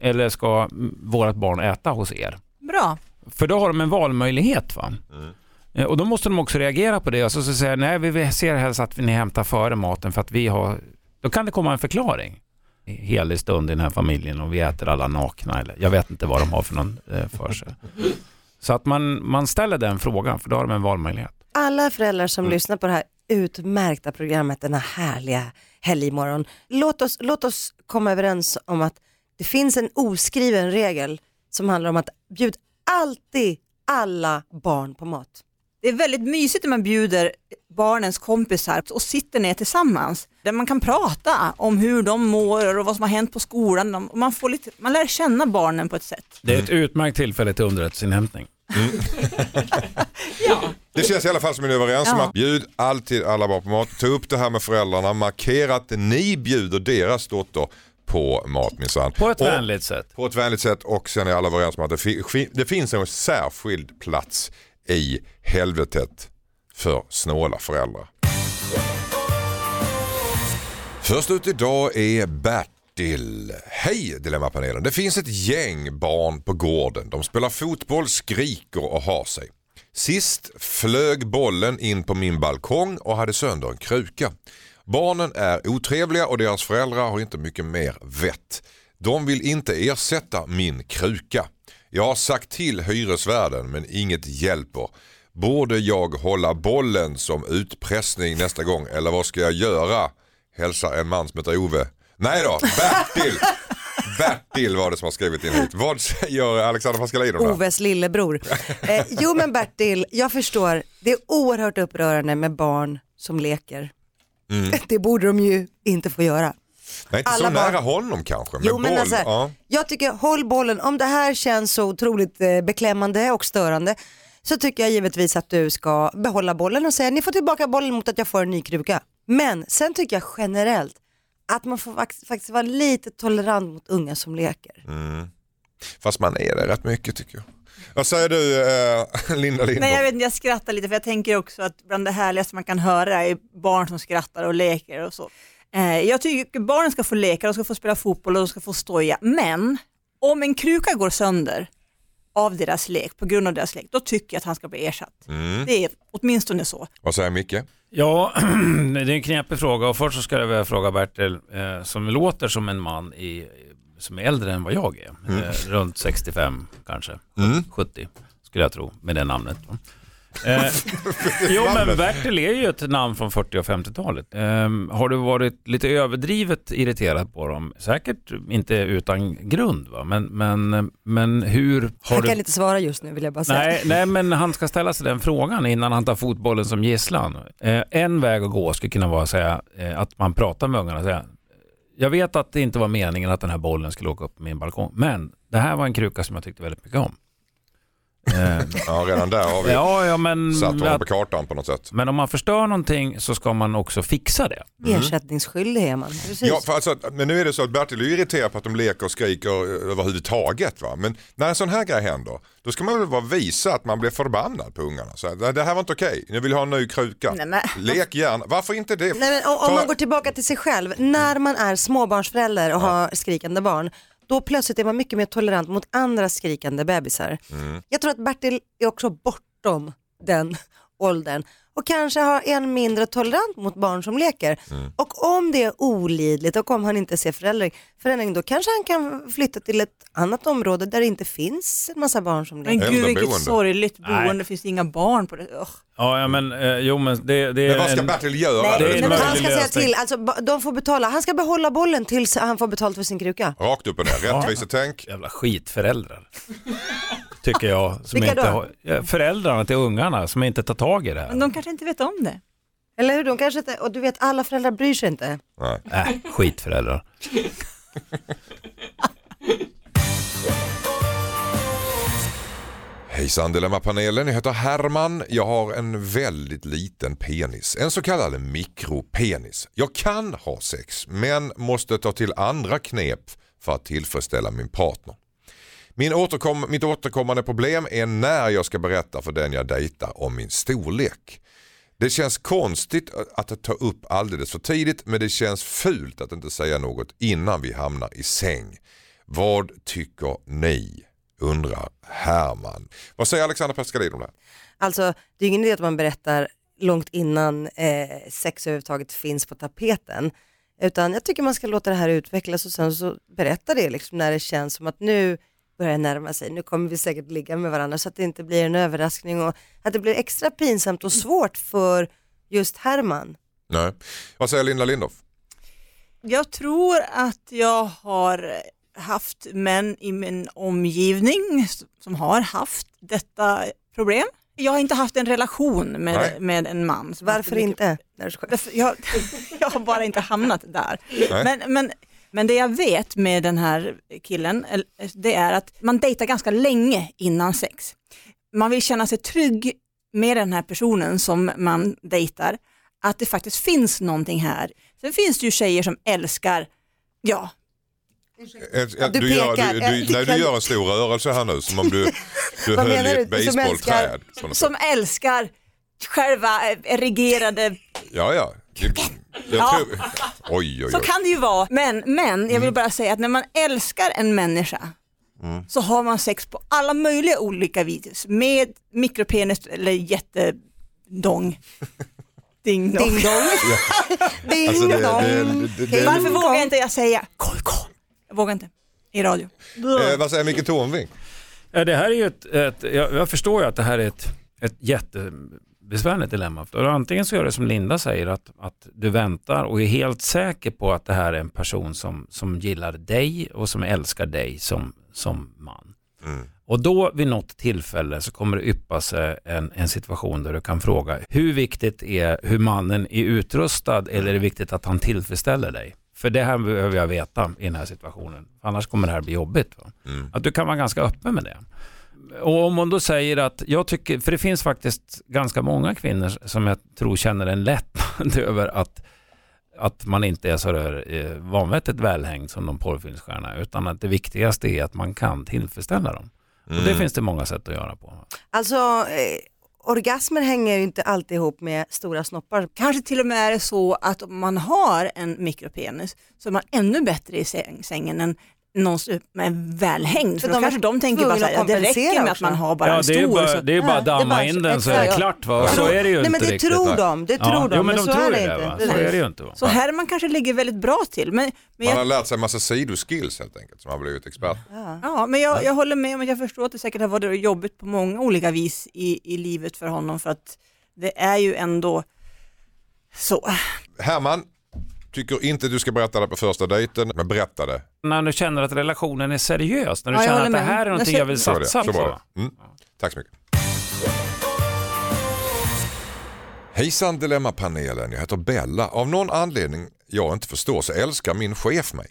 Eller ska vårt barn äta hos er? Bra. För då har de en valmöjlighet. Va? Mm. Eh, Och då måste de också reagera på det och så, så säga nej vi ser helst att ni hämtar före maten för att vi har, då kan det komma en förklaring. Helig stund i den här familjen och vi äter alla nakna eller jag vet inte vad de har för någon eh, för sig. Så att man, man ställer den frågan för då har de en valmöjlighet. Alla föräldrar som lyssnar på det här utmärkta programmet denna härliga helgmorgon. Låt oss, låt oss komma överens om att det finns en oskriven regel som handlar om att bjud alltid alla barn på mat. Det är väldigt mysigt när man bjuder barnens kompisar och sitter ner tillsammans. Där man kan prata om hur de mår och vad som har hänt på skolan. Och Man, får lite, man lär känna barnen på ett sätt. Det är ett utmärkt tillfälle till underrättelseinhämtning. Det känns i alla fall som ni är överens om Ja. att bjud alltid alla barn på mat. Ta upp det här med föräldrarna, markera att ni bjuder deras dotter på mat minsann. På ett Och- vänligt sätt. På ett vänligt sätt och sen är alla överens om att det, fi- det finns en särskild plats i helvetet för snåla föräldrar. Först ut idag är Bertil. Hej Dilemmapanelen. Det finns ett gäng barn på gården. De spelar fotboll, skriker och har sig. Sist flög bollen in på min balkong och hade sönder en kruka. Barnen är otrevliga och deras föräldrar har inte mycket mer vett. De vill inte ersätta min kruka. Jag har sagt till hyresvärden men inget hjälper. Borde jag hålla bollen som utpressning nästa gång eller vad ska jag göra? Hälsar en man som heter Ove. Nej då, Bertil! Bertil var det som har skrivit in hit. Vad säger Alexander Pascalidou? Oves lillebror. Eh, jo men Bertil, jag förstår. Det är oerhört upprörande med barn som leker. Mm. Det borde de ju inte få göra. Nej, inte så alla barn- nära honom kanske. Men Jo men alltså, ja. jag tycker håll bollen, om det här känns så otroligt eh, beklämmande och störande så tycker jag givetvis att du ska behålla bollen och säga ni får tillbaka bollen mot att jag får en ny kruka. Men sen tycker jag generellt att man får fakt- faktiskt vara lite tolerant mot unga som leker. Mm. Fast man är det rätt mycket tycker jag. Vad säger du eh, Linda Lindholm? Nej jag vet inte, jag skrattar lite för jag tänker också att bland det härligaste man kan höra är barn som skrattar och leker och så. Eh, jag tycker barnen ska få leka, de ska få spela fotboll och de ska få stoja, men om en kruka går sönder av deras lek, på grund av deras lek, då tycker jag att han ska bli ersatt. Mm. Det är åtminstone så. Vad säger Micke? Ja, det är en knepig fråga och först så ska jag väl fråga Bertil som som låter som en man i, som är äldre än vad jag är. Eh, runt 65 kanske, Mm. 70 skulle jag tro med det namnet. Eh, jo men Bertil är ju ett namn från 40 och 50-talet. Eh, har du varit lite överdrivet irriterad på dem? Säkert inte utan grund va? Men, men, men hur har Han du... kan inte svara just nu vill jag bara säga. Nej, nej, men han ska ställa sig den frågan innan han tar fotbollen som gisslan. Eh, en väg att gå skulle kunna vara att säga eh, att man pratar med ungarna och säga jag vet att det inte var meningen att den här bollen skulle åka upp på min balkong, men det här var en kruka som jag tyckte väldigt mycket om. Eh, Ja, redan där har vi ja, ja, men, satt honom på kartan på något sätt. men om man förstör någonting så ska man också fixa det. Ersättningsskyldig är man. Precis. Ja, för alltså, men nu är det så att Bertil är irriterad på att de leker och skriker överhuvudtaget. Va? Men när en sån här grej händer, då ska man väl bara visa att man blir förbannad på ungarna. Så här, det här var inte okej, nu vill jag ha en ny kruka. Nej, men- Lek gärna, varför inte det? Nej, men om, om Ta- man går tillbaka till sig själv, när man är småbarnsförälder och har skrikande barn, då plötsligt är man mycket mer tolerant mot andra skrikande bebisar. Mm. Jag tror att Bertil är också bortom den åldern och kanske har en mindre tolerant mot barn som leker. Mm. Och om det är olidligt och om han inte ser förändring, förändring då kanske han kan flytta till ett annat område där det inte finns en massa barn som Men leker. gud vilket Äldreboende. sorgligt boende, Nej. finns det inga barn på det. Ugh. Ja, ja men eh, jo men det, det är Men vad ska en- Bertil göra? Nej, det är en men han ska säga till, alltså, de får betala, han ska behålla bollen tills han får betalt för sin kruka. Rakt upp och ner, rättvisetänk. jävla skitföräldrar. Tycker jag. Som Vilka inte då? har, föräldrarna till ungarna som inte tar tag i det här. Men de kanske inte vet om det. Eller hur? De kanske inte, och du vet alla föräldrar bryr sig inte. Nej. Äh, skitföräldrar. Hejsan Dilemmapanelen, jag heter Herman. Jag har en väldigt liten penis, en så kallad mikropenis. Jag kan ha sex men måste ta till andra knep för att tillfredsställa min partner. Min återkom, mitt återkommande problem är när jag ska berätta för den jag dejtar om min storlek. Det känns konstigt att ta upp alldeles för tidigt men det känns fult att inte säga något innan vi hamnar i säng. Vad tycker ni? Undrar Herman. Vad säger Alexander Pescadin om det här? Alltså det är ingen idé att man berättar långt innan eh, sex överhuvudtaget finns på tapeten. Utan jag tycker man ska låta det här utvecklas och sen så berätta det liksom när det känns som att nu börjar närma sig, nu kommer vi säkert ligga med varandra så att det inte blir en överraskning och att det blir extra pinsamt och svårt för just Herman. Nej. Vad säger Linda Lindorff? Jag tror att jag har haft män i min omgivning som har haft detta problem. Jag har inte haft en relation Nej. med, med en man. Varför inte? Jag, jag har bara inte hamnat där. Nej. Men, men, men det jag vet med den här killen, det är att man dejtar ganska länge innan sex. Man vill känna sig trygg med den här personen som man dejtar, att det faktiskt finns någonting här. Sen finns det ju tjejer som älskar, ja, ja, Du Du, gör, pekar. du, du, nej, du gör en stor rörelse här nu som om du, du höll i ett? Som basebollträd. något sätt. som älskar själva eh, erigerade Ja, ja. Det- Jag Ja. tror, oj, oj, Så oj. kan det ju vara, men, men jag vill bara säga att när man älskar en människa så har man sex på alla möjliga olika vis med mikropenis eller jättedong. Ding dong. Ding dong. Ding Alltså, det- dong. det- det- det- Varför vågar inte jag säga kol kol? Jag vågar inte i radio. Eh, vad säger Micke Tornving? Ja, det här är ju ett, ett jag, jag förstår ju att det här är ett, ett jättebesvärligt dilemma. För antingen så gör det som Linda säger, att, att du väntar och är helt säker på att det här är en person som, som gillar dig och som älskar dig som, som man. Mm. Och då vid något tillfälle så kommer det yppa sig en, en situation där du kan fråga hur viktigt är hur mannen är utrustad eller är det viktigt att han tillfredsställer dig? För det här behöver jag veta i den här situationen. Annars kommer det här bli jobbigt. Mm. Att du kan vara ganska öppen med det. Och om hon då säger att, jag tycker, för det finns faktiskt ganska många kvinnor som jag tror känner en lättnad över att, att man inte är så där eh, vanvettigt välhängd som de porrfilmsstjärna utan att det viktigaste är att man kan tillfredsställa dem. Och det Mm. finns det många sätt att göra på. Alltså eh, orgasmer hänger ju inte alltid ihop med stora snoppar. Kanske till och med är det så att om man har en mikropenis så är man ännu bättre i säng, sängen än någon är välhängd. För För då de kanske de tänker bara här, att ja, det räcker med att man har bara Ja, en det är stor. bara, så, det är bara Ja, att damma bara- in den så är det klart. Va? Så är det ju Nej inte men det riktigt. tror de, det tror Ja, de. jo, men de så tror är det inte. Va? Så är det ju inte. Va? så Herman kanske ligger väldigt bra till. Men, men, Man har jag, lärt sig en massa sidoskills helt enkelt som har blivit expert. ja, men jag, jag håller med om att jag förstår att det säkert har varit jobbigt på många olika vis i, i livet för honom för att det är ju ändå så. Herman tycker inte du ska berätta det på första dejten, men berätta det. När du känner att relationen är seriös, när du Ja, känner att det här är någonting Jag jag vill Så satsa Så på. det. Mm. Tack så mycket. Hejsan Dilemmapanelen, jag heter Bella. Av någon anledning jag inte förstår så älskar min chef mig.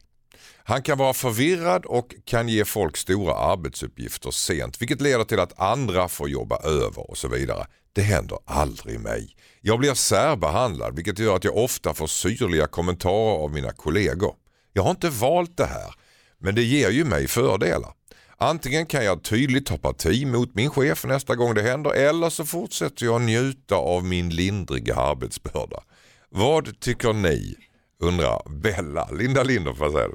Han kan vara förvirrad och kan ge folk stora arbetsuppgifter sent vilket leder till att andra får jobba över och så vidare. Det händer aldrig mig. Jag blir särbehandlad vilket gör att jag ofta får syrliga kommentarer av mina kollegor. Jag har inte valt det här men det ger ju mig fördelar. Antingen kan jag tydligt ta parti mot min chef nästa gång det händer eller så fortsätter jag njuta av min lindriga arbetsbörda. Vad tycker ni? Undrar Bella. Linda Linder, vad säger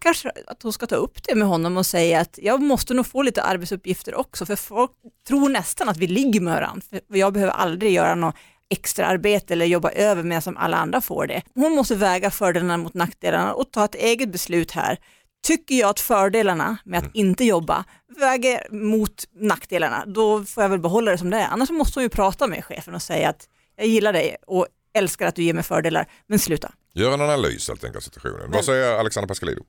kanske att hon ska ta upp det med honom och säga att jag måste nog få lite arbetsuppgifter också för folk tror nästan att vi ligger med varandra. För jag behöver aldrig göra något extra arbete eller jobba över medan som alla andra får det. Hon måste väga fördelarna mot nackdelarna och ta ett eget beslut här. Tycker jag att fördelarna med att inte jobba väger mot nackdelarna, då får jag väl behålla det som det är. Annars måste hon ju prata med chefen och säga att jag gillar dig och älskar att du ger mig fördelar, men sluta. Gör en analys helt enkelt av situationen. Vad säger Alexander Pascalidou?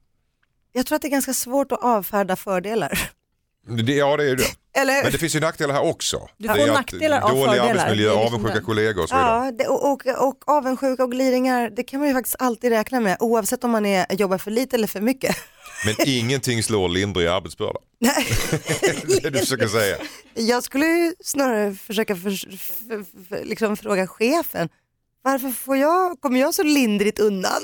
Jag tror att det är ganska svårt att avfärda fördelar. Det, ja det är det. Eller Men det finns ju nackdelar här också. Du Det får är nackdelar av Dålig arbetsmiljö, liksom avundsjuka det. kollegor och så vidare. Ja, det, och, och, och avundsjuka och gliringar, det kan man ju faktiskt alltid räkna med oavsett om man är, jobbar för lite eller för mycket. Men ingenting slår lindrig arbetsbörda. Nej. Det är det du försöker säga. Jag skulle ju snarare försöka för, för, för, liksom fråga chefen, varför får jag, kommer jag så lindrigt undan?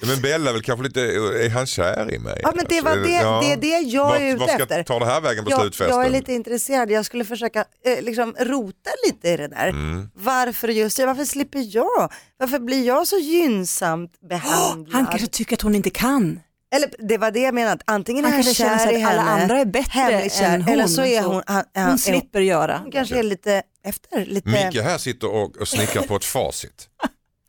Men Bella är väl kanske lite, är han kär i mig? Ja men det, var Alltså, det, ja. det är det jag är ute Vad ska efter. ta det här vägen på Jag, slutfesten? jag är lite intresserad, jag skulle försöka eh, liksom rota lite i det där. Mm. Varför just jag, varför slipper jag? Varför blir jag så gynnsamt behandlad? Han kanske tycker att hon inte kan. Eller det var det jag menade, antingen Han är han känner kär sig i att alla henne, andra är bättre kär, än hon. eller så är hon, han, han, Hon slipper göra. hon kanske är lite efter, lite... Micke här sitter och, och snickar på ett facit.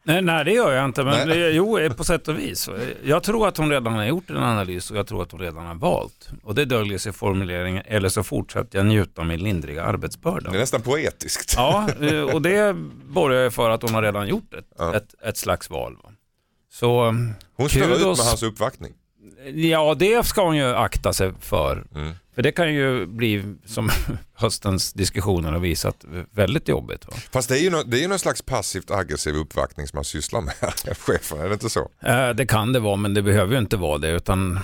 Nej, nej, det gör jag inte. Men det, jo, på sätt och vis. Jag tror att hon redan har gjort en analys och jag tror att hon redan har valt. Och det döljer sig i formuleringen, eller så fortsätter jag njuta av min lindriga arbetsbörda. Det är nästan poetiskt. Ja, eh, och det borgar ju för att hon har redan gjort ett, Ja. ett, ett slags val. va. Så Hon står ut med hans uppvaktning. Ja, det ska hon ju akta sig för. Mm. För det kan ju bli, som höstens diskussioner har visat, väldigt jobbigt. Va? Fast det är ju nå- det är ju någon slags passivt aggressiv uppvaktning som man sysslar med, chefen, är det inte så? Eh, Det kan det vara, men det behöver ju inte vara det. Utan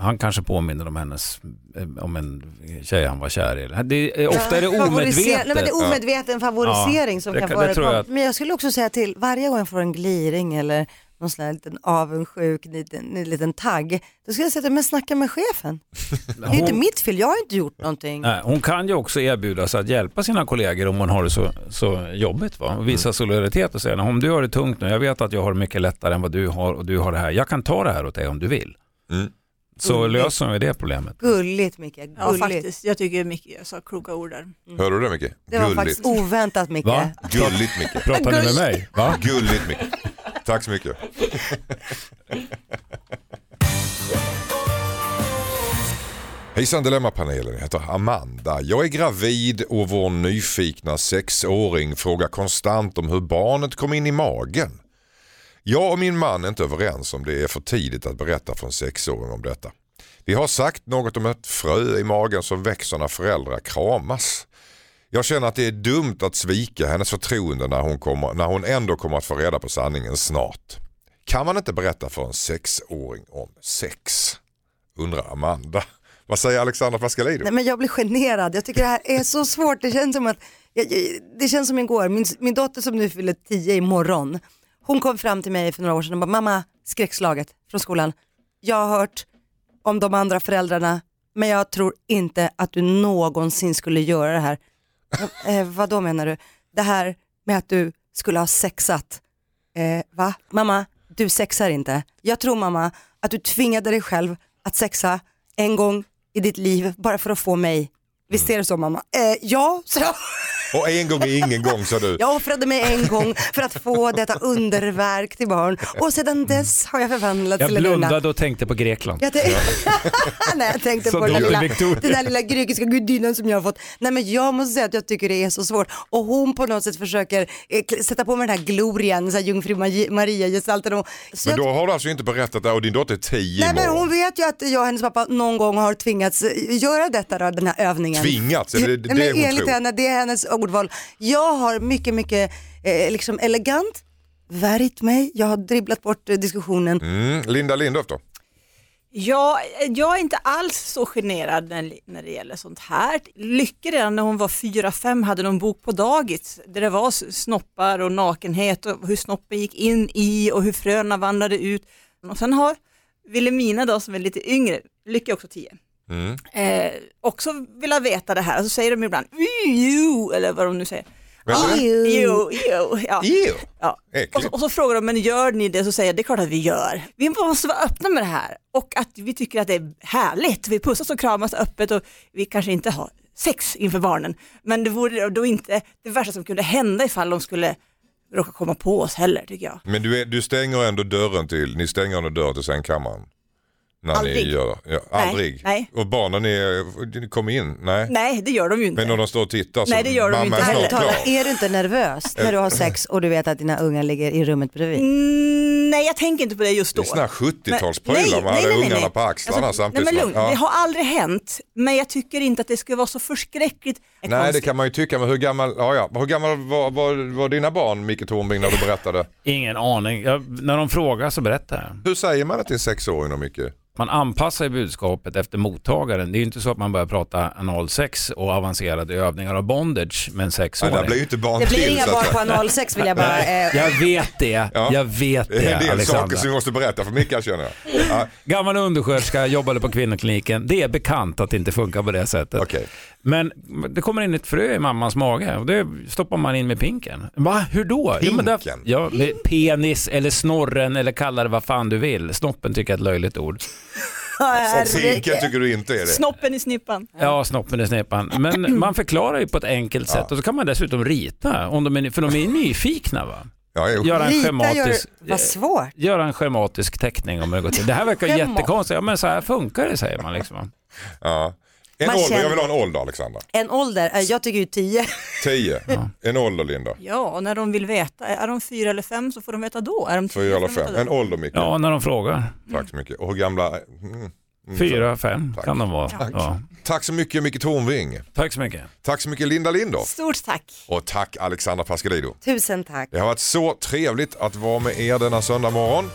han kanske påminner om hennes, eh, om en tjej han var kär i. Det, är- ofta är det omedvetet. Nej, men det är omedveten favorisering Ja, som det kan förekomma. jag Men jag skulle också säga till, varje gång jag får en gliring eller någon sån här liten avundsjuk liten, en liten tagg, då ska jag säga att men snacka med chefen. Det är ju inte mitt fel, jag har inte gjort någonting. Nej, hon kan ju också erbjuda sig att hjälpa sina kollegor om hon har det så, så jobbigt. Va? Och visa solidaritet och säga, om du har det tungt nu, jag vet att jag har det mycket lättare än vad du har och du har det här. Jag kan ta det här åt dig om du vill. Mm. Så Gulligt. löser ju det problemet. Gulligt Micke, gulligt. Ja faktiskt, jag tycker Micke sa kloka ord där. Hörde du det Micke? Det var Gulligt. faktiskt oväntat Micke. Va? Gulligt Micke. Pratar ni med mig? Va? Gulligt Micke. Tack så mycket. Hejsan Dilemmapanelen, jag heter Amanda. Jag är gravid och vår nyfikna sexåring frågar konstant om hur barnet kom in i magen. Jag och min man är inte överens om det är för tidigt att berätta för en sexåring om detta. Vi har sagt något om ett frö i magen som växer när föräldrar kramas. Jag känner att det är dumt att svika hennes förtroende när hon, kommer, när hon ändå kommer att få reda på sanningen snart. Kan man inte berätta för en sexåring om sex? Undrar Amanda. Vad säger Alexandra Pascalidou? Nej, men jag blir generad, jag tycker det här är så svårt. Det känns som att, det känns som igår, min, min dotter som nu fyller tio imorgon, hon kom fram till mig för några år sedan och bara, mamma, skräckslaget från skolan. Jag har hört om de andra föräldrarna, men jag tror inte att du någonsin skulle göra det här eh, vad då menar du? Det här med att du skulle ha sexat. Eh, va? Mamma, du sexar inte. Jag tror mamma att du tvingade dig själv att sexa en gång i ditt liv bara för att få mig. Visst är det så mamma? Eh, ja, så jag. Och en gång är ingen gång sa du. Jag offrade mig en gång för att få detta underverk till barn och sedan dess har jag förvandlats Jag till en nunna. blundade och tänkte på Grekland. Jag, tänkte, Nej, jag tänkte Så på den drottning lilla, Victoria. den där lilla grekiska gudinnan som jag har fått. Nej men jag måste säga att jag tycker det är så svårt och hon på något sätt försöker eh, kl- sätta på mig den här glorian, så här jungfru Mari- Maria-gestalten. och- så Men jag- då har du alltså inte berättat det och din dotter är 10 Nej men imorgon. hon vet ju att jag och hennes pappa någon gång har tvingats eh, göra detta då, den här övningen. Tvingats? Är det det men hon enligt tror? henne, det är hennes ordval. Jag har mycket, mycket eh, liksom elegant värjt mig, jag har dribblat bort eh, diskussionen. Mm. Linda Lindorff då? Ja, jag är inte alls så generad när, när det gäller sånt här. Lycka redan när hon var fyra fem hade någon bok på dagis där det var snoppar och nakenhet och hur snoppen gick in i och hur fröna vandrade ut. Och sen har Wilhelmina då som är lite yngre, Lycka är också tio, Mm. eh, också vill veta det här och så säger de ibland "Mm, jo", eller vad de nu säger. Jo, jo, ja. Ew. Ja. Och, så, och så frågar de, men gör ni det? Så säger jag, det är klart att vi gör. Vi måste vara öppna med det här och att vi tycker att det är härligt. Vi pussas och kramas öppet och vi kanske inte har sex inför barnen. Men det vore då inte det värsta som kunde hända ifall de skulle råka komma på oss heller tycker jag. Men du, är, du stänger ändå dörren till, ni stänger ändå dörren till sängkammaren? När Ni Aldrig. gör det? Ja, Nej, aldrig? nej. Och barnen är, ni kommer in? Nej. Nej, det gör de ju inte. Men när de står och tittar så Nej, det gör de mamma inte är snart heller. Tala, är du inte nervös när du har sex och du vet att dina ungar ligger i rummet bredvid? Mm, nej, jag tänker inte på det just Det då. är såna här Men- 70-talsprylar, nej, man hade ungarna på axlarna Alltså, samtidigt. Nej, men lugn, ja. det har aldrig hänt, men jag tycker inte att det skulle vara så förskräckligt Nej det konstigt. kan man ju tycka, men hur gammal, ja, ja. Hur gammal var, var, var dina barn Micke Tornving när du berättade? Ingen aning. Jag, när de frågar så berättar jag. Hur säger man det till en sexåring då Micke? Man anpassar ju budskapet efter mottagaren. Det är ju inte så att man börjar prata analsex och avancerade övningar av bondage med en Ja, sexåring. det blir ju inte barn Det blir till, inga barn på analsex vill jag bara... Eh, Jag vet det. Ja. Jag vet Det är det, en del Alexandra. saker som vi måste berätta för Micke känner jag. Ja, Gammal undersköterska, jobbade på kvinnokliniken. Det är bekant att det inte funkar på det sättet. Okej. Men det kommer in ett frö i mammans mage och det stoppar man in med pinken. Va? Hur då? Jo, men där- Pinken? ja, med penis eller snorren eller kalla det vad fan du vill. Snoppen tycker jag är ett löjligt ord. Pinken tycker du inte är det? Snoppen i snippan. Ja, snoppen i snepan. Men man förklarar ju på ett enkelt sätt och så kan man dessutom rita, om de är, för de är nyfikna. Va? Ja. Göra en gör, schematisk... svårt. Göra en schematisk teckning om det går till. Det här verkar jättekonstigt. Ja, men så här funkar det säger man liksom. Ja. En Man ålder, känner- jag vill ha en ålder Alexandra. En ålder, eh, jag tycker ju tio. 10. En ålder Linda. Ja, och när de vill veta, är de fyra eller fem så får de veta då. Är de tio Fyra eller fem. En ålder Micke. Ja, när de frågar. Tack så mycket. Och hur gamla? Mm. Mm. Fyra, fem Tack. kan de vara. Ja. Tack så mycket Micke Tornving. Tack så mycket. Tack så mycket Linda Lindorff. Stort tack. Och tack Alexandra Pascalidou. Tusen tack. Det har varit så trevligt att vara med er denna söndag morgon.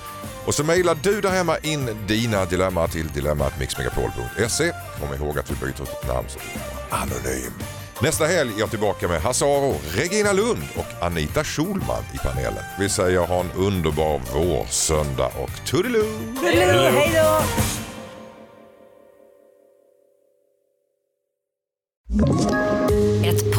Och så mejlar du där hemma in dina dilemma till dilemmatmixmegapol.se. Kom ihåg att vi byter ut ditt namn så du är anonym. Nästa helg är jag tillbaka med Hasse Aro, Regina Lund och Anita Schulman i panelen. Vi säger ha en underbar vårsöndag och toodiloo! Hej då! Ett